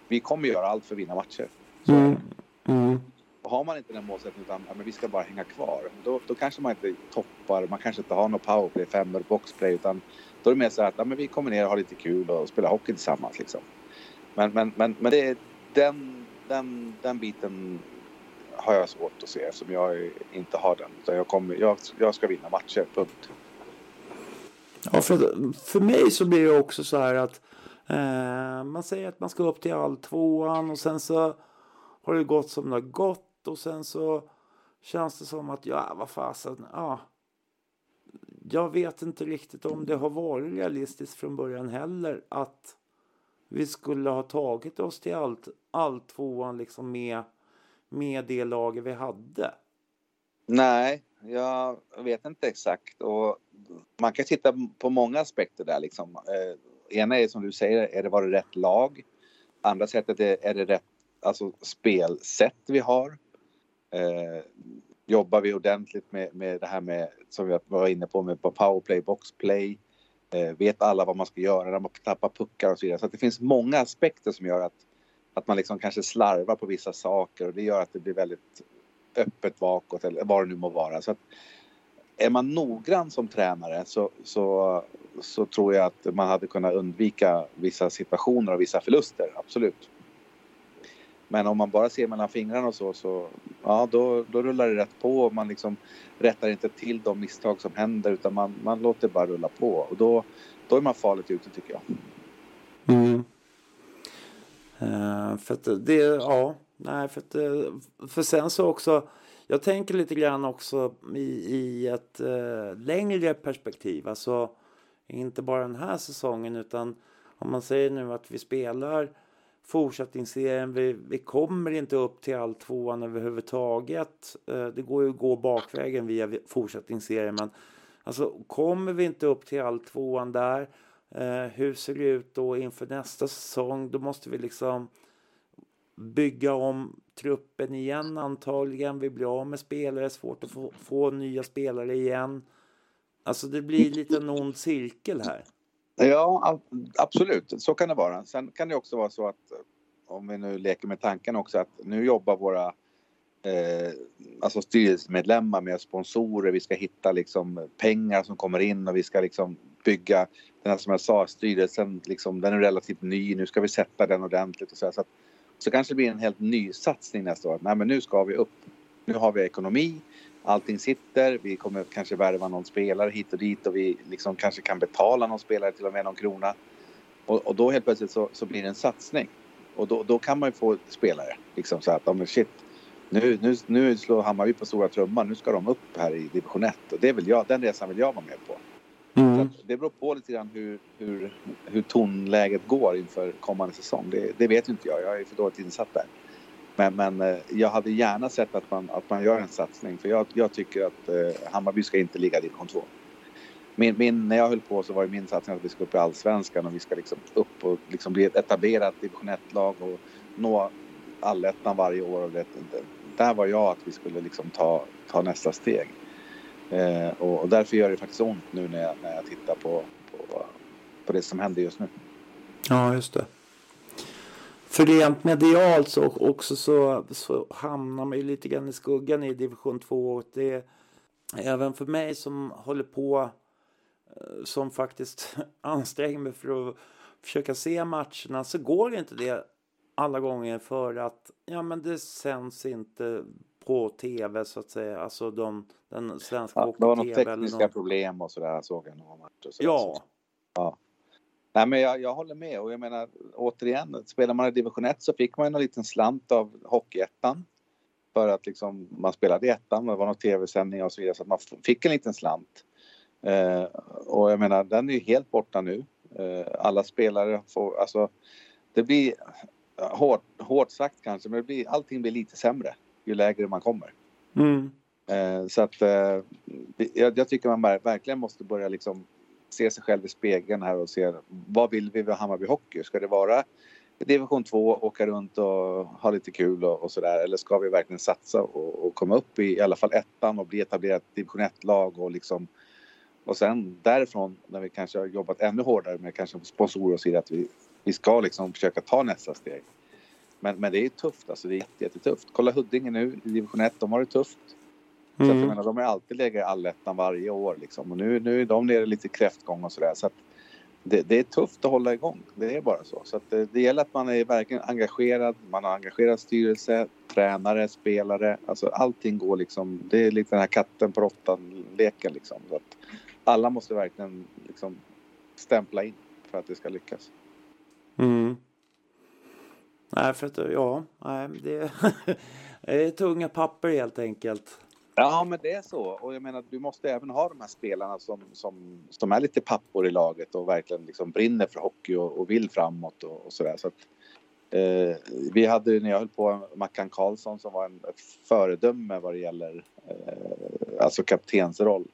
A: vi kommer göra allt för att vinna matcher.
E: Mm.
A: och har man inte den målsättningen utan ja, men vi ska bara hänga kvar. Då, då kanske man inte toppar, man kanske inte har något powerplay, femmer, boxplay utan då är det mer så att ja, men vi kommer ner och har lite kul och spelar hockey tillsammans liksom. Men, men, men, men det den, den, den biten har jag svårt att se eftersom jag inte har den. Utan jag, kommer, jag, jag ska vinna matcher, punkt.
E: Ja, för, för mig så blir det också så här att eh, man säger att man ska upp till all tvåan och sen så har det gått som det har gått och sen så känns det som att ja, vad fasen, ja. Jag vet inte riktigt om det har varit realistiskt från början heller att vi skulle ha tagit oss till allt, all tvåan liksom med, med det lager vi hade.
A: Nej, jag vet inte exakt. Och man kan titta på många aspekter där. Liksom. Eh, ena är som du säger, är det var det rätt lag? Andra sättet är, är det rätt alltså, spelsätt vi har? Eh, jobbar vi ordentligt med, med det här med, som vi var inne på, med powerplay, boxplay? Eh, vet alla vad man ska göra när man tappar puckar och så vidare. Så att det finns många aspekter som gör att, att man liksom kanske slarvar på vissa saker och det gör att det blir väldigt öppet bakåt eller vad det nu må vara. Så att är man noggrann som tränare så, så, så tror jag att man hade kunnat undvika vissa situationer och vissa förluster, absolut. Men om man bara ser mellan fingrarna och så, så ja, då, då rullar det rätt på och man liksom rättar inte till de misstag som händer utan man, man låter bara rulla på och då, då är man farligt ute tycker jag.
E: Mm. Uh, för att det, ja, nej, för att eh, för sen så också, jag tänker lite grann också i, i ett eh, längre perspektiv, alltså inte bara den här säsongen utan om man säger nu att vi spelar fortsättningsserien, vi, vi kommer inte upp till all tvåan överhuvudtaget. Eh, det går ju att gå bakvägen via fortsättningsserien men alltså kommer vi inte upp till all tvåan där Eh, hur ser det ut då inför nästa säsong? Då måste vi liksom bygga om truppen igen antagligen. Vi blir av med spelare, svårt att få, få nya spelare igen. Alltså det blir lite en ond cirkel här.
A: Ja, absolut. Så kan det vara. Sen kan det också vara så att eh, om vi nu leker med tanken också att nu jobbar våra eh, alltså styrelsemedlemmar med sponsorer. Vi ska hitta liksom pengar som kommer in och vi ska liksom bygga den här som jag sa, styrelsen liksom, den är relativt ny. Nu ska vi sätta den ordentligt och så, här, så att, så kanske det blir en helt ny satsning nästa år. Nej, men nu ska vi upp. Nu har vi ekonomi allting sitter. Vi kommer kanske värva någon spelare hit och dit och vi liksom kanske kan betala någon spelare till och med någon krona. Och, och då helt plötsligt så, så, blir det en satsning. Och då, då kan man ju få spelare liksom så att, ja men shit. Nu, nu, nu slår Hammarby på stora trumman. Nu ska de upp här i division 1 och det vill jag, den resan vill jag vara med på. Mm. det beror på lite grann hur, hur, hur tonläget går inför kommande säsong. Det, det vet ju inte jag. Jag är för dåligt insatt där. Men, men eh, jag hade gärna sett att man, att man gör en satsning för jag, jag tycker att eh, Hammarby ska inte ligga i division 2. Min, min, när jag höll på så var det min satsning att vi ska upp i allsvenskan och vi ska liksom upp och liksom bli ett etablerat division 1-lag och nå allettan varje år. Och det, där var jag att vi skulle liksom ta, ta nästa steg. Eh, och, och, därför gör det faktiskt ont nu när jag, när jag tittar på, på, på det som händer just nu.
E: Ja, just det. För rent medialt så också så, så hamnar man ju lite grann i skuggan i division 2. Det även för mig som håller på eh, som faktiskt anstränger mig för att försöka se matcherna så går inte det alla gånger för att ja men det sänds inte på tv så att säga. Alltså de, den svenska
A: ja, Det var några tekniska någon... problem och sådär såg jag några matcher. Så
E: ja.
A: ja. Nej, men jag, jag håller med och jag menar återigen, spelar man i division 1 så fick man en liten slant av Hockeyettan för att liksom man spelade i ettan, det var någon tv-sändning och så vidare så att man fick en liten slant. Eh, och jag menar, den är ju helt borta nu. Eh, alla spelare får, alltså det blir hårt, hårt sagt kanske, men det blir, allting blir lite sämre ju lägre man kommer.
E: Mm.
A: Eh, så att eh, jag, jag, tycker man verkligen måste börja liksom se sig själv i spegeln här och se vad vill vi med Hammarby Hockey? Ska det vara division 2, åka runt och ha lite kul och, och sådär eller ska vi verkligen satsa och, och, komma upp i i alla fall ettan och bli etablerat division 1-lag och liksom och sen därifrån när vi kanske har jobbat ännu hårdare med kanske sponsorer och så vidare att vi, vi ska liksom försöka ta nästa steg. Men, men det är tufft alltså, det är jättetufft. Kolla Huddinge nu i division 1, de har det tufft. Så att jag mm. menar, de har alltid legat i allettan varje år liksom. Och nu, nu är de nere lite kräftgång och sådär. Så att det, det, är tufft att hålla igång. Det är bara så. Så att det, det gäller att man är verkligen engagerad. Man har engagerad styrelse, tränare, spelare. Alltså allting går liksom. Det är lite den här katten på råttan-leken liksom. Så att alla måste verkligen liksom stämpla in för att det ska lyckas.
E: Mm. Nej, för att ja, nej, det, det är tunga papper helt enkelt.
A: Ja, men det är så. Och jag menar, du måste även ha de här spelarna som, som, som är lite pappor i laget och verkligen liksom brinner för hockey och, och vill framåt och, och sådär. Så att, eh, vi hade när jag höll på Mackan Karlsson som var en, ett föredöme vad det gäller eh, alltså kaptensroll.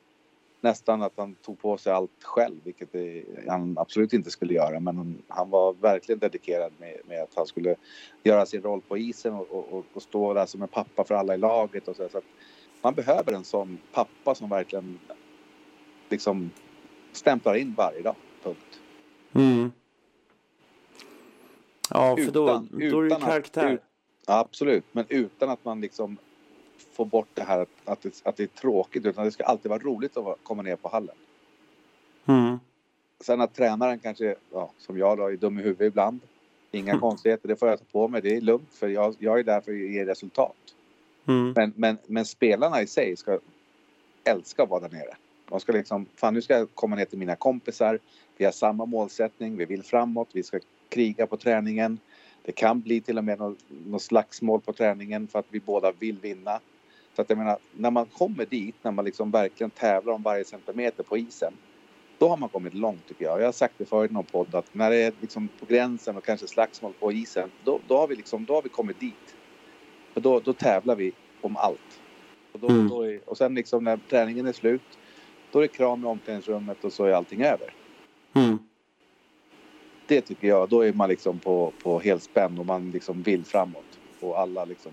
A: Nästan att han tog på sig allt själv, vilket det, han absolut inte skulle göra. Men han, var verkligen dedikerad med, med, att han skulle göra sin roll på isen och, och, och stå där som en pappa för alla i laget. Och så, så man behöver en sån pappa som verkligen liksom stämplar in varje dag. Punkt.
E: Mm. Ja, för då, utan, då är det karaktär. Att, ut,
A: absolut, men utan att man liksom får bort det här att, att, det, att det är tråkigt. Utan det ska alltid vara roligt att komma ner på hallen.
E: Mm.
A: Sen att tränaren kanske, ja, som jag då, är dum i huvudet ibland. Inga mm. konstigheter, det får jag ta på mig. Det är lugnt för jag, jag är där för att ge resultat.
E: Mm.
A: Men, men, men spelarna i sig ska älska att vara där nere. De ska liksom, fan nu ska jag komma ner till mina kompisar. Vi har samma målsättning, vi vill framåt, vi ska kriga på träningen. Det kan bli till och med något, något slagsmål på träningen för att vi båda vill vinna. Så att jag menar, när man kommer dit, när man liksom verkligen tävlar om varje centimeter på isen. Då har man kommit långt tycker jag. Jag har sagt det förut i någon podd att när det är liksom på gränsen och kanske slagsmål på isen. Då, då, har, vi liksom, då har vi kommit dit. För då, då tävlar vi om allt. Och, då, mm. då är, och sen liksom när träningen är slut, då är det kram i omklädningsrummet och så är allting över.
E: Mm.
A: det tycker jag, då är man liksom på, på helspänn och man liksom vill framåt. Och alla liksom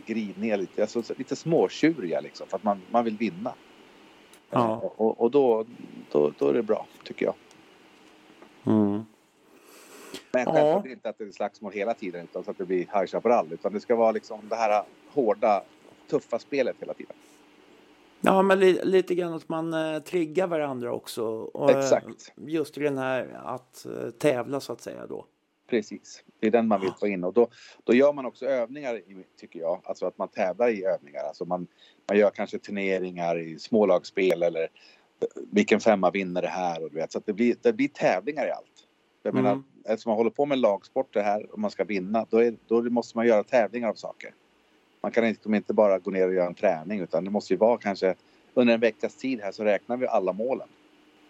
A: griniga lite, alltså lite småtjuriga liksom för att man, man vill vinna.
E: Ja.
A: Och, och då, då, då är det bra, tycker jag.
E: Mm.
A: Men
E: Ja.
A: självklart inte att det är slagsmål hela tiden utan så att det blir High Chaparral. Utan det ska vara liksom det här hårda, tuffa spelet hela tiden.
E: Ja, men li, lite grann att man eh, triggar varandra också. Och, eh,
A: Exakt.
E: Just i den här att eh, tävla så att säga då.
A: Precis, det är den man vill få in och då, då gör man också övningar tycker jag. Alltså att man tävlar i övningar. Alltså man, man gör kanske turneringar i smålagsspel eller eh, vilken femma vinner det här och du vet. Så att det blir, det blir tävlingar i allt. Jag
E: Mm.
A: menar, eftersom man håller på med lagsport det här och man ska vinna då, är, då måste man göra tävlingar av saker. Man kan liksom inte bara gå ner och göra en träning utan det måste ju vara kanske under en veckas tid här så räknar vi alla målen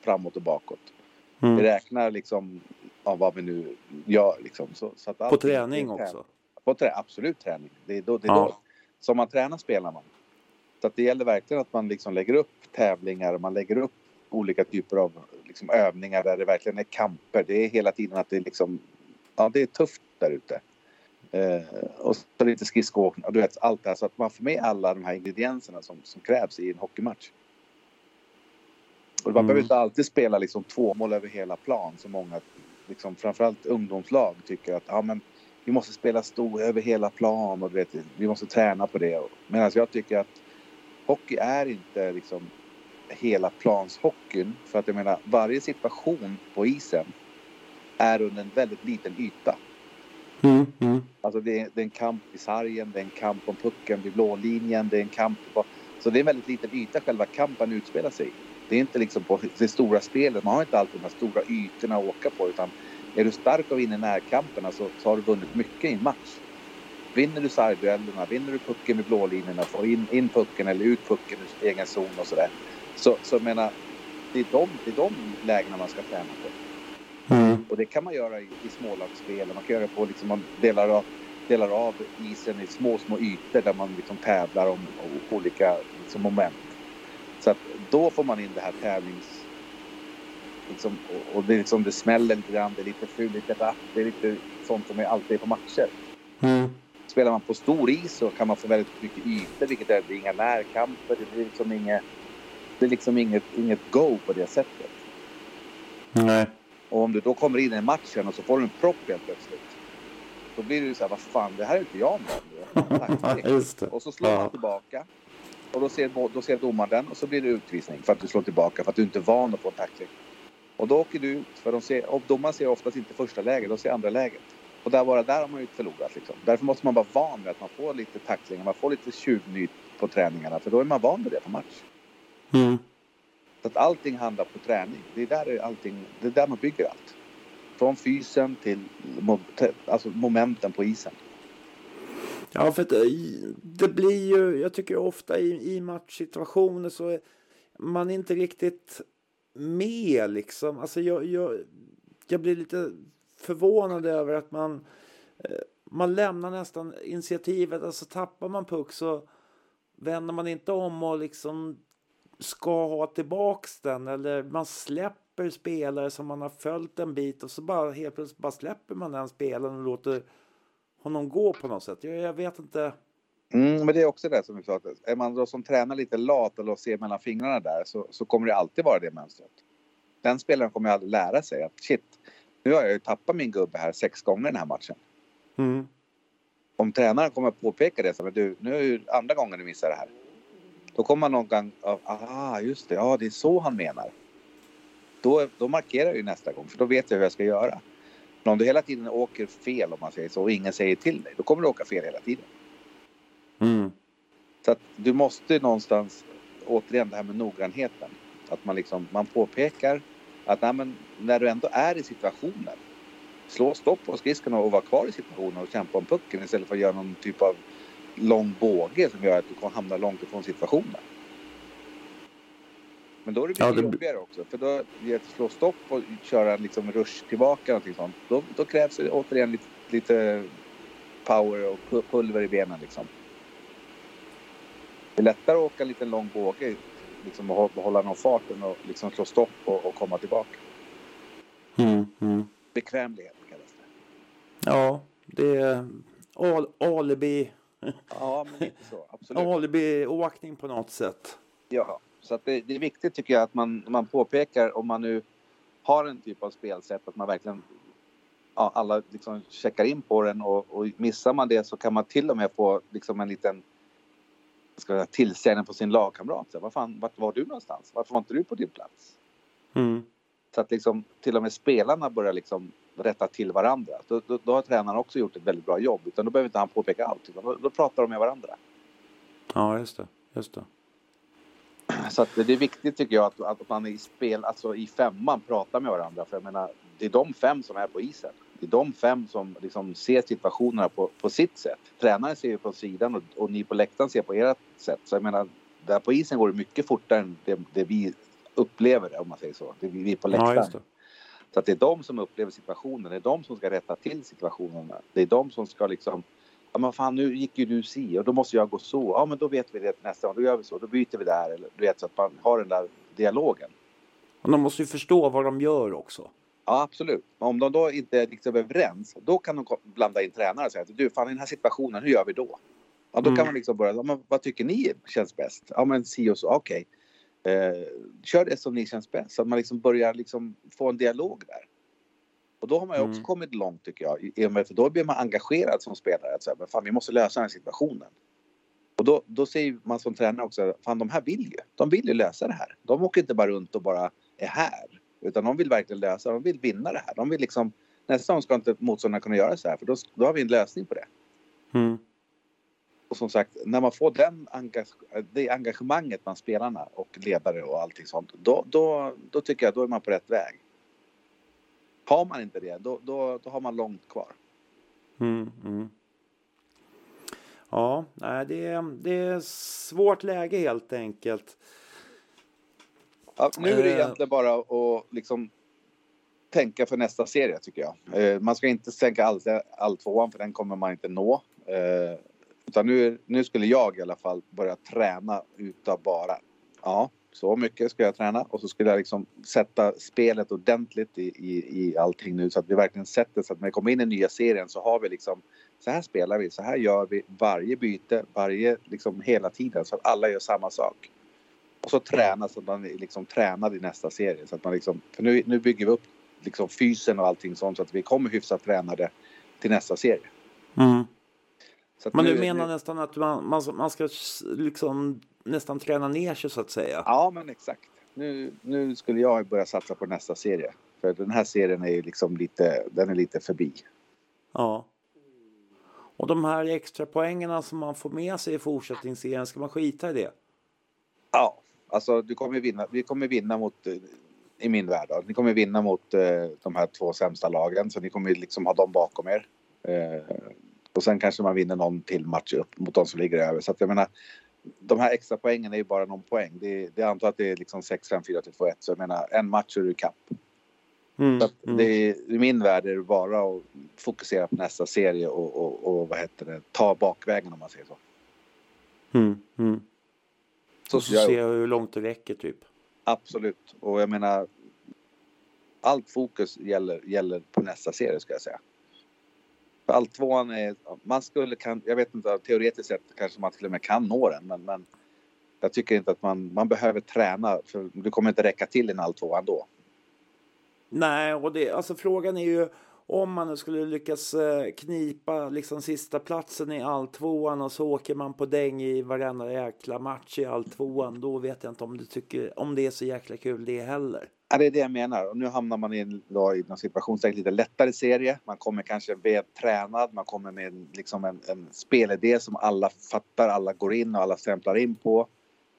A: framåt och bakåt. Vi
E: Mm.
A: räknar liksom av vad vi nu gör liksom. Så, så att
E: På träning också.
A: På trä, absolut träning. Det är då, det är
E: Ja.
A: då. Som man tränar spelar man. Så att det gäller verkligen att man liksom lägger upp tävlingar och man lägger upp olika typer av liksom övningar där det verkligen är kamper. Det är hela tiden att det är liksom, ja det är tufft där ute. Eh, och så lite skridskoåkning och du vet allt det här så att man får med alla de här ingredienserna som, som krävs i en hockeymatch. Och man
E: Mm.
A: behöver inte alltid spela liksom två mål över hela plan som många, liksom, framförallt ungdomslag tycker att ja, men vi måste spela stor över hela plan och vet, vi måste träna på det. Medan jag tycker att hockey är inte liksom hela planshockeyn. För att jag menar varje situation på isen är under en väldigt liten yta.
E: Mm. Mm.
A: Alltså det är, det är en kamp i sargen, det är en kamp om pucken vid blålinjen, det är en kamp på... Så det är en väldigt liten yta själva kampen utspelar sig i. Det är inte liksom på det stora spelet, man har inte alltid de här stora ytorna att åka på utan är du stark och vinner närkamperna så, så har du vunnit mycket i en match. Vinner du sargduellerna, vinner du pucken vid blålinjerna, får in, in pucken eller ut pucken ur egen zon och sådär. Så, så jag menar, det är, de, det är de lägena man ska träna på.
E: Mm.
A: Och det kan man göra i, i smålagsspel. Man kan göra på liksom, man delar, av, delar av isen i små, små ytor där man liksom tävlar om olika liksom, moment. Så att då får man in det här tävlings... Liksom, och, och det, är liksom, det smäller lite grann, det är lite fult, lite rapp. Det är lite sånt som är alltid är på matcher.
E: Mm.
A: Spelar man på stor is så kan man få väldigt mycket ytor, vilket är, det är inga närkamper. Det blir liksom inget, det är liksom inget, inget go på det sättet.
E: Nej.
A: Och om du då kommer in i matchen och så får du en propp helt plötsligt. Då blir det ju så här, vad fan, det här är inte jag med. Tack.
E: Just det.
A: Och så slår
E: Ja.
A: man tillbaka. Och då ser, då ser domaren den och så blir det utvisning för att du slår tillbaka för att du inte är van att få en tackling. Och då åker du ut, för de ser, och domaren ser oftast inte första läget, de ser andra läget. Och där bara där har man ju förlorat liksom. Därför måste man vara van med att man får lite tacklingar, man får lite tjuvnyp på träningarna, för då är man van med det på match.
E: Mm.
A: Så att allting handlar på träning. Det är där, allting, det är där man bygger allt. Från fysen till alltså momenten på isen.
E: Ja, för att eh, det blir ju, jag tycker ofta i, i matchsituationer så är man inte riktigt med liksom. Alltså jag, jag, jag blir lite förvånad över att man, eh, man lämnar nästan initiativet. Alltså tappar man puck så vänder man inte om och liksom ska ha tillbaks den eller man släpper spelare som man har följt en bit och så bara helt plötsligt bara släpper man den spelaren och låter honom gå på något sätt. Jag, jag vet inte.
A: Mm, men det är också det som vi sa. Är man då som tränar lite lat eller ser mellan fingrarna där så, så kommer det alltid vara det mönstret. Den spelaren kommer ju aldrig lära sig att shit, nu har jag ju tappat min gubbe här sex gånger den här matchen.
E: Mm.
A: Om tränaren kommer att påpeka det så men du, nu är ju andra gången du missar det här. Då kommer man någon gång, ah just det, ja det är så han menar. Då, då markerar jag ju nästa gång för då vet jag hur jag ska göra. Men om du hela tiden åker fel om man säger så och ingen säger till dig, då kommer du åka fel hela tiden.
E: Mm.
A: Så att du måste någonstans, återigen det här med noggrannheten. Att man liksom, man påpekar att nej, men, när du ändå är i situationen. Slå stopp på skridskorna och vara kvar i situationen och kämpa om pucken istället för att göra någon typ av lång båge som gör att du kan hamna långt ifrån situationen. Men då är det
E: Ja,
A: mycket
E: det-
A: jobbigare också. För då, i att slå stopp och köra en liksom rush tillbaka någonting sånt. Då, då krävs det återigen lite, lite power och pu- pulver i benen liksom. Det är lättare att åka en liten lång båge liksom, och hå- behålla någon farten och liksom slå stopp och, och komma tillbaka.
E: Mm. Mm.
A: bekvämlighet kallas det.
E: Ja, det är al alibi,
A: Ja, men lite så. Absolut.
E: alibi-åkning på något sätt.
A: Ja, så att det, det är viktigt tycker jag att man, man påpekar om man nu har en typ av spelsätt att man verkligen ja, alla liksom checkar in på den och, och missar man det så kan man till och med få liksom en liten ska jag säga, tillsägning på sin lagkamrat. Så, Vad fan, vart var du någonstans? Varför var inte du på din plats?
E: Mm.
A: Så att liksom till och med spelarna börjar liksom rätta till varandra. Då, då, då har tränaren också gjort ett väldigt bra jobb. Utan då behöver inte han påpeka allt. Då, då pratar de med varandra.
E: Ja, just det. Just det.
A: Så det är viktigt tycker jag att, att man i spel, alltså i femman pratar med varandra. För jag menar, det är de fem som är på isen. Det är de fem som liksom ser situationerna på, på sitt sätt. Tränaren ser ju på sidan och, och ni på läktaren ser på ert sätt. Så jag menar, där på isen går det mycket fortare än det, det vi upplever det, om man säger så. Det vi vi på
E: Ja,
A: läktaren.
E: det.
A: Så att det är de som upplever situationen. Det är de som ska rätta till situationerna. Det är de som ska liksom Ja men fan nu gick ju du si och då måste jag gå så. Ja men då vet vi det nästa gång. Då gör vi så. Då byter vi där. Eller du vet så att man har den där dialogen.
E: Och de måste ju förstå vad de gör också.
A: Ja absolut. Men om de då inte är liksom överens. Då kan de blanda in tränare och säga att du fan i den här situationen hur gör vi då? Ja då
E: Mm.
A: kan man liksom börja. Ja, men vad tycker ni känns bäst? Ja men si och så. Okej. Eh, kör det som ni känns bäst. Så att man liksom börjar liksom få en dialog där. Och då har man ju också
E: Mm.
A: kommit långt tycker jag. I- och med- För då blir man engagerad som spelare. Att säga, men fan vi måste lösa den här situationen. Och då, då säger man som tränare också, fan de här vill ju. De vill ju lösa det här. De åker inte bara runt och bara är här. Utan de vill verkligen lösa, de vill vinna det här. De vill liksom, nästa gång ska inte motståndarna kunna göra så här. För då, då har vi en lösning på det.
E: Mm.
A: Och som sagt, när man får den engage- det engagemanget bland spelarna och ledare och allting sånt. Då, då, då tycker jag då är man på rätt väg. Har man inte det, då, då, då har man långt kvar.
E: Mm, mm. Ja, det, är, det är svårt läge helt enkelt.
A: Ja, nu är det
E: Eh.
A: egentligen bara att liksom tänka för nästa serie tycker jag. Eh, man ska inte tänka all, all tvåan för den kommer man inte nå. Eh, utan nu, nu skulle jag i alla fall börja träna utav bara, ja, så mycket ska jag träna och så skulle jag liksom sätta spelet ordentligt i, i, i allting nu så att vi verkligen sätter så att när vi kommer in i nya serien så har vi liksom så här spelar vi, så här gör vi varje byte, varje liksom hela tiden så att alla gör samma sak. Och så träna så att man liksom tränad i nästa serie. Så att man liksom, för nu, nu bygger vi upp liksom fysen och allting sånt så att vi kommer hyfsat tränade till nästa serie.
E: Mm. Men
A: nu-
E: du menar
A: nu-
E: nästan att man, man, man ska liksom nästan träna ner sig så att säga?
A: Ja, men exakt. Nu, nu skulle jag börja satsa på nästa serie. För den här serien är ju liksom lite, den är lite förbi.
E: Ja. Och de här extra poängerna som man får med sig i fortsättningsserien, ska man skita i det?
A: Ja, alltså du kommer vinna, vi kommer vinna mot, eh, i min värld då, ni kommer vinna mot eh, de här två sämsta lagen. Så ni kommer liksom ha dem bakom er. Eh, och sen kanske man vinner någon till match upp mot de som ligger över. Så att jag menar, de här extra poängen är ju bara någon poäng. Det, det antar att det är liksom 6, 5, 4 till 2, 1. Så jag menar, en match är du kapp.
E: Mm.
A: Så
E: Mm.
A: det är, I min värld är det bara att fokusera på nästa serie och, och, och vad heter det, ta bakvägen om man säger så.
E: Mm. Mm.
A: Så
E: Och så
A: jag,
E: ser jag hur långt det räcker typ.
A: Absolut. Och jag menar, allt fokus gäller, gäller på nästa serie ska jag säga. För allt tvåan är, man skulle kan, jag vet inte, teoretiskt sett kanske man till och med kan nå den, men, men jag tycker inte att man, man behöver träna för du kommer inte räcka till i en all-tvåa ändå.
E: Nej, och det, alltså frågan är ju om man nu skulle lyckas eh, knipa liksom sista platsen i all tvåan och så åker man på däng i varenda jäkla match i all tvåan. Då vet jag inte om du tycker om det är så jäkla kul det heller.
A: Ja, det är det jag menar. Och nu hamnar man i en, då, i en situationstecken lite lättare serie. Man kommer kanske väl tränad. Man kommer med en, liksom en, en spelidé som alla fattar. Alla går in och alla stämplar in på.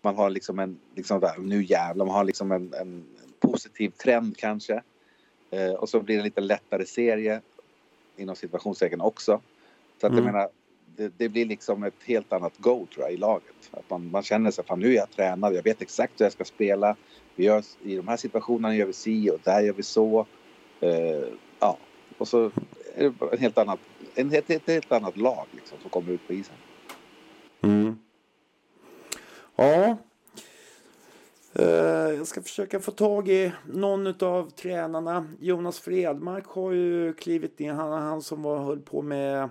A: Man har liksom en, liksom nu jävlar, man har liksom en, en positiv trend kanske. Eh, och så blir det lite lättare serie inom situationstecken också. Så att jag
E: Mm.
A: menar, det, det blir liksom ett helt annat go tror jag i laget. Att man, man känner sig, fan nu är jag tränad, jag vet exakt hur jag ska spela. Vi gör, I de här situationerna gör vi si och där gör vi så. Eh, ja, och så är det en helt annat, en, ett, ett helt annat lag liksom, som kommer ut på isen.
E: Mm. Ja. Eh, jag ska ska försöka få tag i någon av tränarna. Jonas Fredmark har ju klivit in. Han, han som var, höll på med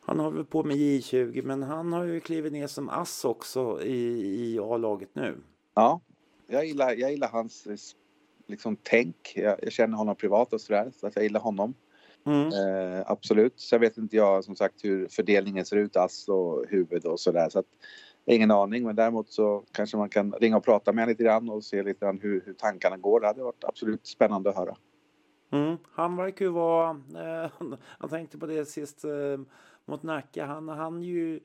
E: han har väl på med J20 men han har ju klivit ner som ass också i, i A-laget nu.
A: Ja, jag gillar, jag gillar hans liksom, tänk. Jag, jag känner honom privat och sådär så att jag gillar honom. Mm. Eh, absolut. Sen vet inte jag som sagt hur fördelningen ser ut, ass och huvud och sådär. Så att, ingen aning men däremot så kanske man kan ringa och prata med honom lite grann och se lite grann hur, hur tankarna går. Det hade varit absolut spännande att höra.
E: Mm. Han verkar ju vara, eh, jag tänkte på det sist eh, mot Nacka, han, han, ju,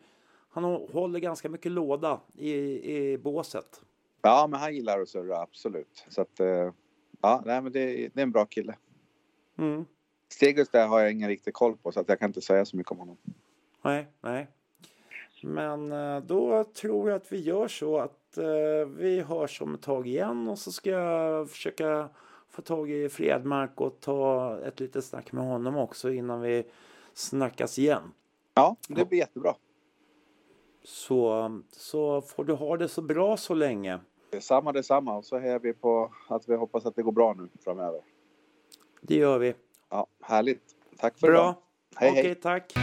E: han håller ganska mycket låda i, i båset.
A: Ja, men han gillar att surra, absolut. Så att, eh, ja, nej, men det, det är en bra kille. Mm. Stegus där har jag ingen riktig koll på så att jag kan inte säga så mycket om honom.
E: Nej, nej. Men eh, då tror jag att vi gör så att eh, vi hörs om ett tag igen och så ska jag försöka få tag i Fredmark och ta ett litet snack med honom också innan vi snackas igen.
A: Ja, det blir jättebra.
E: Så, så får du ha det så bra så länge.
A: Detsamma, detsamma. Och så är vi på att vi hoppas att det går bra nu framöver.
E: Det gör vi.
A: Ja, härligt. Tack för
E: bra. idag.
A: Hej,
E: Okej,
A: hej.
E: tack.